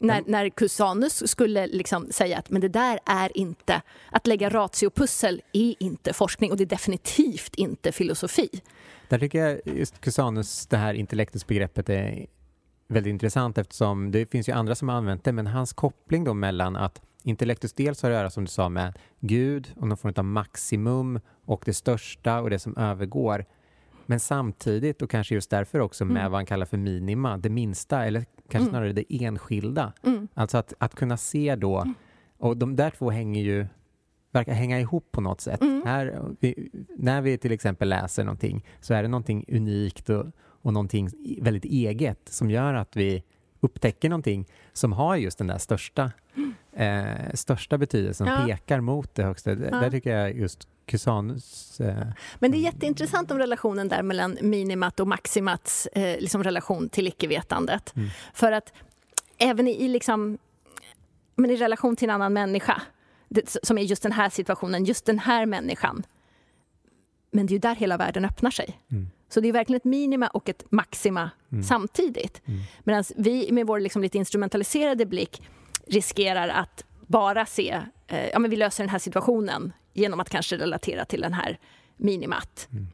när, när Cusanus skulle liksom säga att men det där är inte, att lägga ratiopussel är inte forskning och det är definitivt inte filosofi. Där tycker jag just Cusanus, det här intellektets begreppet är väldigt intressant eftersom det finns ju andra som har använt det, men hans koppling då mellan att intellektus dels har att göra som du sa med Gud och någon form av maximum och det största och det som övergår. Men samtidigt, och kanske just därför också, med mm. vad han kallar för minima, det minsta, eller kanske mm. snarare det enskilda. Mm. Alltså att, att kunna se då, mm. och de där två hänger ju verkar hänga ihop på något sätt. Mm. Här, vi, när vi till exempel läser någonting så är det någonting unikt och, och någonting väldigt eget som gör att vi upptäcker någonting som har just den där största, mm. eh, största betydelsen, ja. pekar mot det högsta. Ja. Där tycker jag just Cusanus... Eh, Men det är jätteintressant om relationen där mellan minimat och maximats eh, liksom relation till icke-vetandet. Mm. För att även i, liksom, men i relation till en annan människa, det, som är just den här situationen, just den här människan. Men det är ju där hela världen öppnar sig. Mm. Så det är verkligen ett minima och ett maxima mm. samtidigt. Mm. Medan vi med vår liksom lite instrumentaliserade blick riskerar att bara se, eh, ja men vi löser den här situationen genom att kanske relatera till den här minimat. Mm.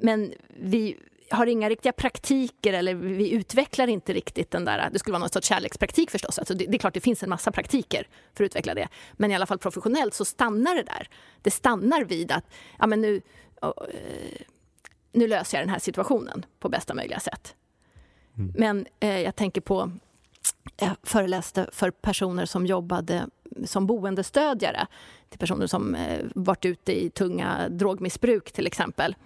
Men vi har inga riktiga praktiker eller vi utvecklar inte riktigt den där, det skulle vara någon sorts kärlekspraktik förstås, alltså det, det, är klart det finns en massa praktiker för att utveckla det, men i alla fall professionellt så stannar det där. Det stannar vid att, ja men nu, oh, nu löser jag den här situationen på bästa möjliga sätt. Mm. Men eh, jag tänker på, jag föreläste för personer som jobbade som boendestödjare till personer som eh, varit ute i tunga drogmissbruk till exempel.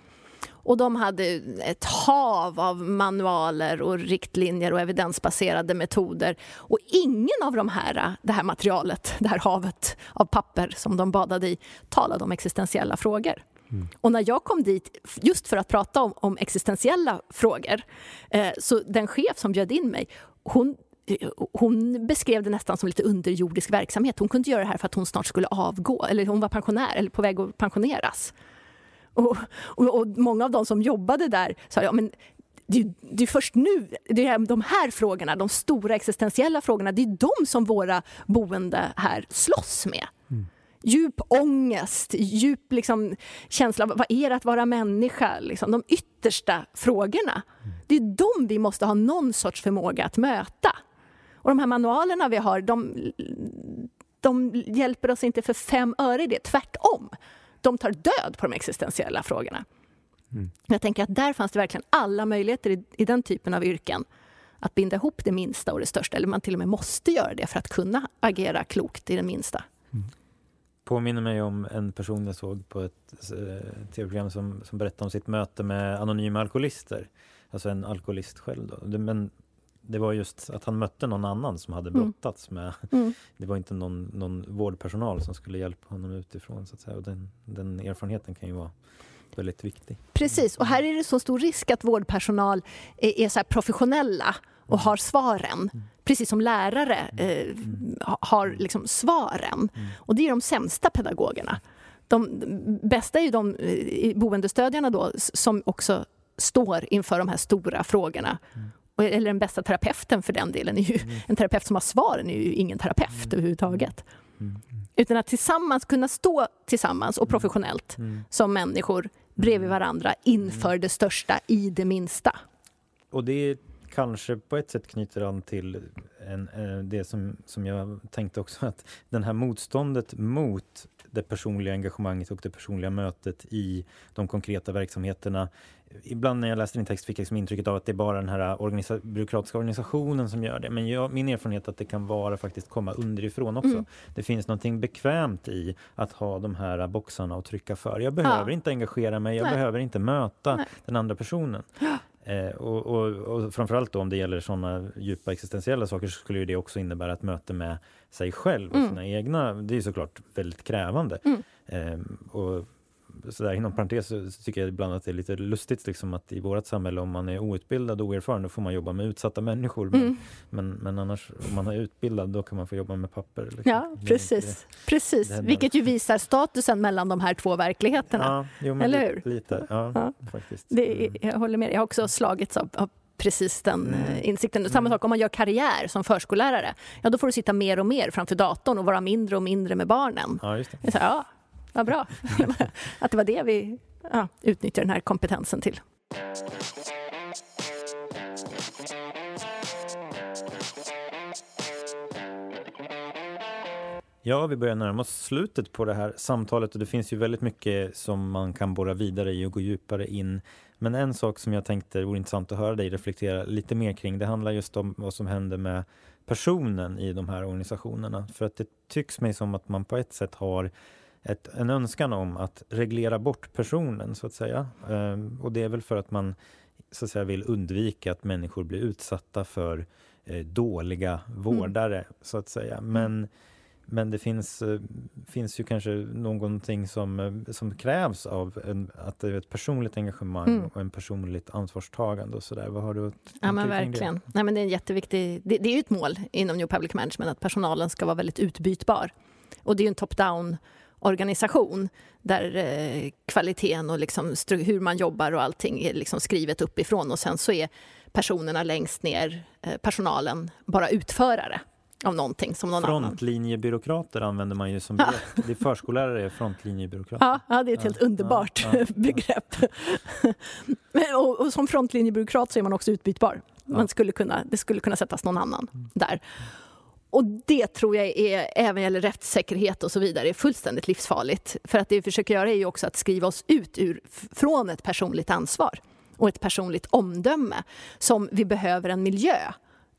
Och de hade ett hav av manualer och riktlinjer och evidensbaserade metoder. Och ingen av de här, det här materialet, det här havet av papper som de badade i, talade om existentiella frågor. Mm. Och när jag kom dit, just för att prata om, om existentiella frågor, eh, så den chef som bjöd in mig, hon hon beskrev det nästan som lite underjordisk verksamhet. Hon kunde göra det här för att hon snart skulle avgå, eller hon var pensionär eller på väg att pensioneras. Och, och, och många av de som jobbade där sa ja, men det, det är först nu, det är de här frågorna, de stora existentiella frågorna, det är de som våra boende här slåss med. Mm. djup ångest, djup liksom, känsla av vad är det att vara människa? Liksom, de yttersta frågorna. Det är de vi måste ha någon sorts förmåga att möta. Och de här manualerna vi har, de, de hjälper oss inte för fem öre i det. Tvärtom. De tar död på de existentiella frågorna. Mm. Jag tänker att där fanns det verkligen alla möjligheter i, i den typen av yrken att binda ihop det minsta och det största, eller man till och med måste göra det för att kunna agera klokt i det minsta. Mm. Påminner mig om en person jag såg på ett eh, tv-program som, som berättade om sitt möte med anonyma alkoholister. Alltså en alkoholist själv. Då. Men det var just att han mötte någon annan som hade mm. brottats med... Mm. [LAUGHS] Det var inte någon, någon vårdpersonal som skulle hjälpa honom utifrån. Så att säga. Och den, den erfarenheten kan ju vara väldigt viktig. Precis, och här är det så stor risk att vårdpersonal är, är så professionella och mm. har svaren. Precis som lärare eh, har liksom svaren. Och det är de sämsta pedagogerna. De bästa är ju de eh, boendestödjarna då som också står inför de här stora frågorna. Eller den bästa terapeuten för den delen. Är ju, En terapeut som har svaren är ju ingen terapeut överhuvudtaget. Utan att tillsammans kunna stå tillsammans och professionellt som människor bredvid varandra inför det största i det minsta. Och det kanske på ett sätt knyter an till en, eh, det som, som jag tänkte också att den här motståndet mot det personliga engagemanget och det personliga mötet i de konkreta verksamheterna. Ibland när jag läste din text fick jag liksom intrycket av att det är bara den här organisa byråkratiska organisationen som gör det. Men jag, min erfarenhet är att det kan vara faktiskt komma underifrån också. Mm. Det finns något bekvämt i att ha de här boxarna att trycka för. Jag behöver ja. inte engagera mig, jag Nej. behöver inte möta Nej. den andra personen. Eh, och, och, och framförallt då om det gäller sådana djupa existentiella saker så skulle det också innebära ett möte med sig själv och mm. sina egna. Det är såklart väldigt krävande. Mm. Eh, och sådär, inom parentes så tycker jag ibland att det är lite lustigt liksom, att i vårt samhälle om man är outbildad och oerfaren då får man jobba med utsatta människor. Men, mm. men, men, annars om man är utbildad då kan man få jobba med papper. Liksom. Ja, precis. Det, precis. Det Vilket ju visar statusen mellan de här två verkligheterna. Ja, jo, Eller hur? Lite, ja, ja. faktiskt. Det, mm. jag håller med. Jag har också slagits av, av precis den mm. Eh, insikten. Samma mm. sak om man gör karriär som förskollärare. Ja, då får du sitta mer och mer framför datorn och vara mindre och mindre med barnen. Ja, just det. Så, ja, vad bra [LAUGHS] att det var det vi ja, utnyttjade den här kompetensen till. Ja, vi börjar närma oss slutet på det här samtalet och det finns ju väldigt mycket som man kan borra vidare i och gå djupare in. Men en sak som jag tänkte vore intressant att höra dig reflektera lite mer kring, det handlar just om vad som händer med personen i de här organisationerna. För att det tycks mig som att man på ett sätt har ett, en önskan om att reglera bort personen, så att säga. Ehm, och det är väl för att man så att säga, vill undvika att människor blir utsatta för eh, dåliga vårdare, mm. så att säga. Men, men det finns, eh, finns ju kanske någonting som, eh, som krävs av en, att det är ett personligt engagemang mm. och en personligt ansvarstagande och sådär. Vad har du Ja men verkligen. Det? Nej, men det är en jätteviktig, det, det är ju ett mål inom New Public Management att personalen ska vara väldigt utbytbar. Och det är ju en top-down organisation där eh, kvaliteten och liksom hur man jobbar och allting är liksom skrivet uppifrån och sen så är personerna längst ner, eh, personalen, bara utförare av någonting som någon Frontlinjebyråkrater annan. använder man ju som begrepp. Det är förskollärare är frontlinjebyråkrater. Ja, ja, det är ett helt underbart ja, ja, [LAUGHS] begrepp. och, och, som frontlinjebyråkrat så är man också utbytbar. Man skulle kunna, det skulle kunna sättas någon annan mm. där. Och det tror jag är, även gäller rättssäkerhet och så vidare, är fullständigt livsfarligt. För att det vi försöker göra är ju också att skriva oss ut ur, från ett personligt ansvar och ett personligt omdöme som vi behöver en miljö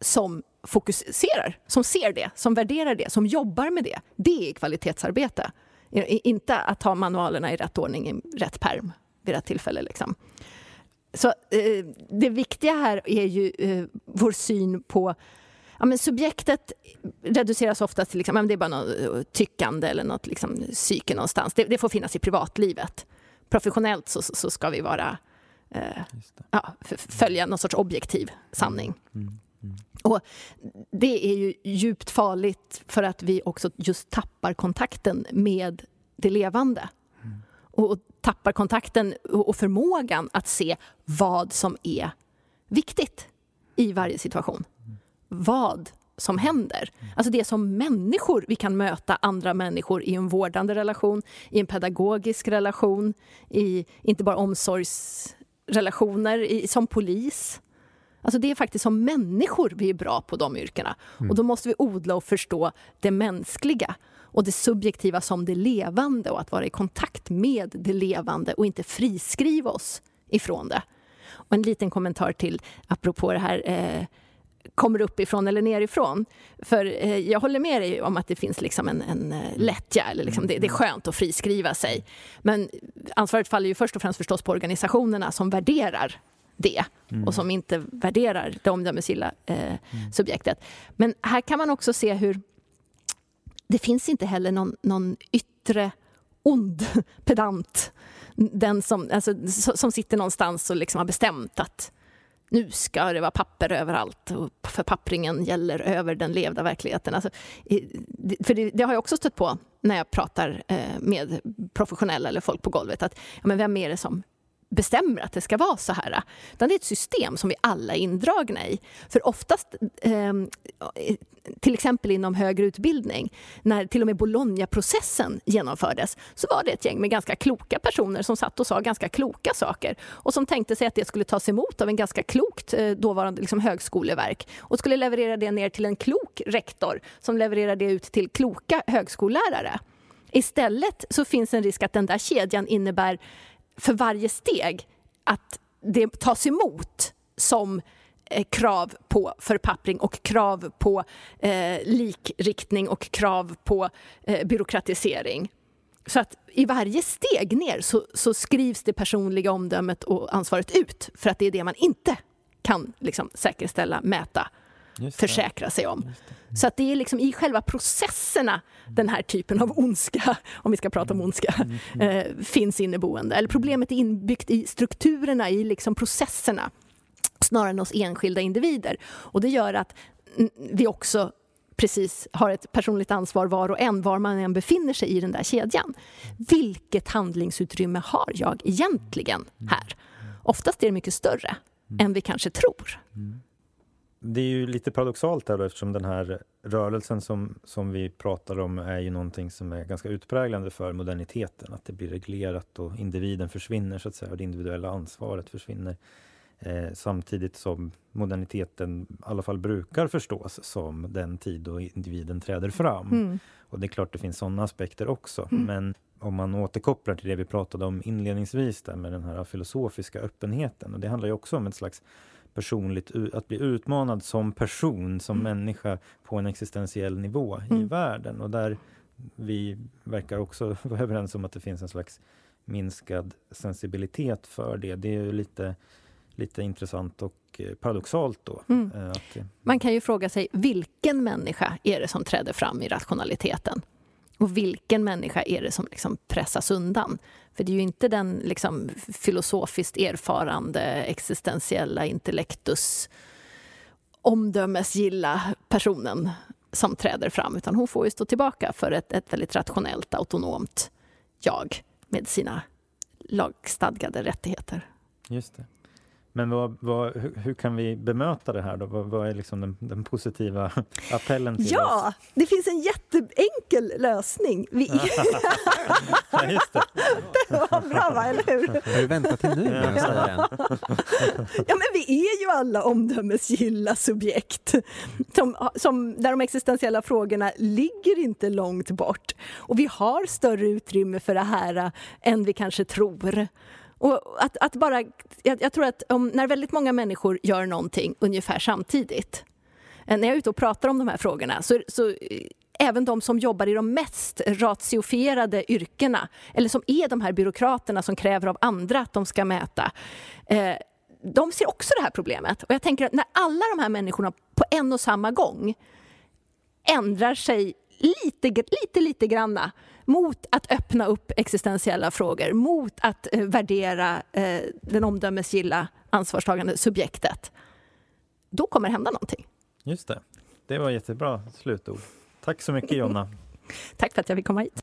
som fokuserar, som ser det, som värderar det, som jobbar med det. Det är kvalitetsarbete. Inte att ha manualerna i rätt ordning i rätt perm vid rätt tillfälle. Liksom. Så eh, det viktiga här är ju eh, vår syn på ja, men subjektet reduceras ofta till liksom, ja, det är bara något eh, tyckande eller något liksom, psyke någonstans. Det, det får finnas i privatlivet. Professionellt så, så ska vi vara eh, ja, följa någon sorts objektiv sanning. Mm. Mm. Mm. Och det är ju djupt farligt för att vi också just tappar kontakten med det levande. Mm. Och, och tappar kontakten och, och förmågan att se vad som är viktigt i varje situation vad som händer. Alltså det är som människor vi kan möta andra människor i en vårdande relation, i en pedagogisk relation, i inte bara omsorgsrelationer, i, som polis. Alltså det är faktiskt som människor vi är bra på de yrkena. Mm. Och då måste vi odla och förstå det mänskliga och det subjektiva som det levande och att vara i kontakt med det levande och inte friskriva oss ifrån det. Och en liten kommentar till, apropå det här eh, kommer uppifrån eller nerifrån. För eh, jag håller med dig om att det finns liksom en, en eh, lättja, eller liksom det, det, är skönt att friskriva sig. Men ansvaret faller ju först och främst förstås på organisationerna som värderar det mm. och som inte värderar det omdömesgilla eh, mm. subjektet. Men här kan man också se hur det finns inte heller någon, någon yttre ond pedant den som, alltså, som sitter någonstans och liksom har bestämt att nu ska det vara papper överallt och förpappringen gäller över den levda verkligheten. Alltså, för det, det, har jag också stött på när jag pratar eh, med professionella eller folk på golvet. Att, ja, men vem är det som bestämmer att det ska vara så här. Utan det är ett system som vi alla är indragna i. För oftast, eh, till exempel inom högre utbildning, när till och med Bologna-processen genomfördes, så var det ett gäng med ganska kloka personer som satt och sa ganska kloka saker och som tänkte sig att det skulle tas emot av en ganska klokt eh, dåvarande liksom, högskoleverk och skulle leverera det ner till en klok rektor som levererar det ut till kloka högskollärare. Istället så finns en risk att den där kedjan innebär för varje steg att det tas emot som eh, krav på förpappring och krav på eh, likriktning och krav på eh, byråkratisering. Så att i varje steg ner så, så, skrivs det personliga omdömet och ansvaret ut för att det är det man inte kan liksom, säkerställa, mäta försäkra sig om. Så att det är liksom i själva processerna den här typen av ondska, [LAUGHS] om vi ska prata om ondska, mm, mm. eh, finns inneboende. Eller problemet är inbyggt i strukturerna, i liksom processerna snarare än hos enskilda individer. Och det gör att vi också precis har ett personligt ansvar var och en, var man än befinner sig i den där kedjan. Vilket handlingsutrymme har jag egentligen här? Oftast är det mycket större än vi kanske tror. Det är ju lite paradoxalt där då, eftersom den här rörelsen som, som vi pratar om är ju någonting som är ganska utpräglande för moderniteten. Att det blir reglerat och individen försvinner så att säga och det individuella ansvaret försvinner. Eh, samtidigt som moderniteten i alla fall brukar förstås som den tid då individen träder fram. Mm. Och det är klart det finns sådana aspekter också. Mm. Men om man återkopplar till det vi pratade om inledningsvis där med den här filosofiska öppenheten. Och det handlar ju också om ett slags personligt, att bli utmanad som person, som mm. människa på en existentiell nivå mm. i världen. Och där vi verkar också [LAUGHS] vara överens om att det finns en slags minskad sensibilitet för det. Det är ju lite, lite intressant och eh, paradoxalt då. Mm. Eh, att, Man kan ju fråga sig vilken människa är det som träder fram i rationaliteten? Och vilken människa är det som liksom pressas undan? För det är ju inte den liksom filosofiskt erfarande existentiella intellektus omdömesgilla personen som träder fram, utan hon får ju stå tillbaka för ett, ett väldigt rationellt, autonomt jag med sina lagstadgade rättigheter. Just det. Men vad, vad, hur, hur, kan vi bemöta det här? Då? Vad, vad är liksom den, den, positiva [LAUGHS] appellen till ja, oss? det finns en jätteenkel lösning. Vi... [LAUGHS] ja, just det. [LAUGHS] det var bra, va? eller hur? Har du väntat till nu den? ja, men vi är ju alla omdömesgilla subjekt som, som, där de existentiella frågorna ligger inte långt bort. Och vi har större utrymme för det här än vi kanske tror. Och att, att bara, jag, jag, tror att om, när väldigt många människor gör någonting ungefär samtidigt, eh, när jag är ute och pratar om de här frågorna, så, så eh, även de som jobbar i de mest ratiofierade yrkena, eller som är de här byråkraterna som kräver av andra att de ska mäta, eh, de ser också det här problemet. Och jag tänker att när alla de här människorna på en och samma gång ändrar sig lite, lite, lite granna mot att öppna upp existentiella frågor, mot att eh, värdera eh, den omdömesgilla ansvarstagande subjektet. Då kommer det hända någonting. Just det. Det var jättebra slutord. Tack så mycket Jonna. [LAUGHS] Tack för att jag fick komma hit.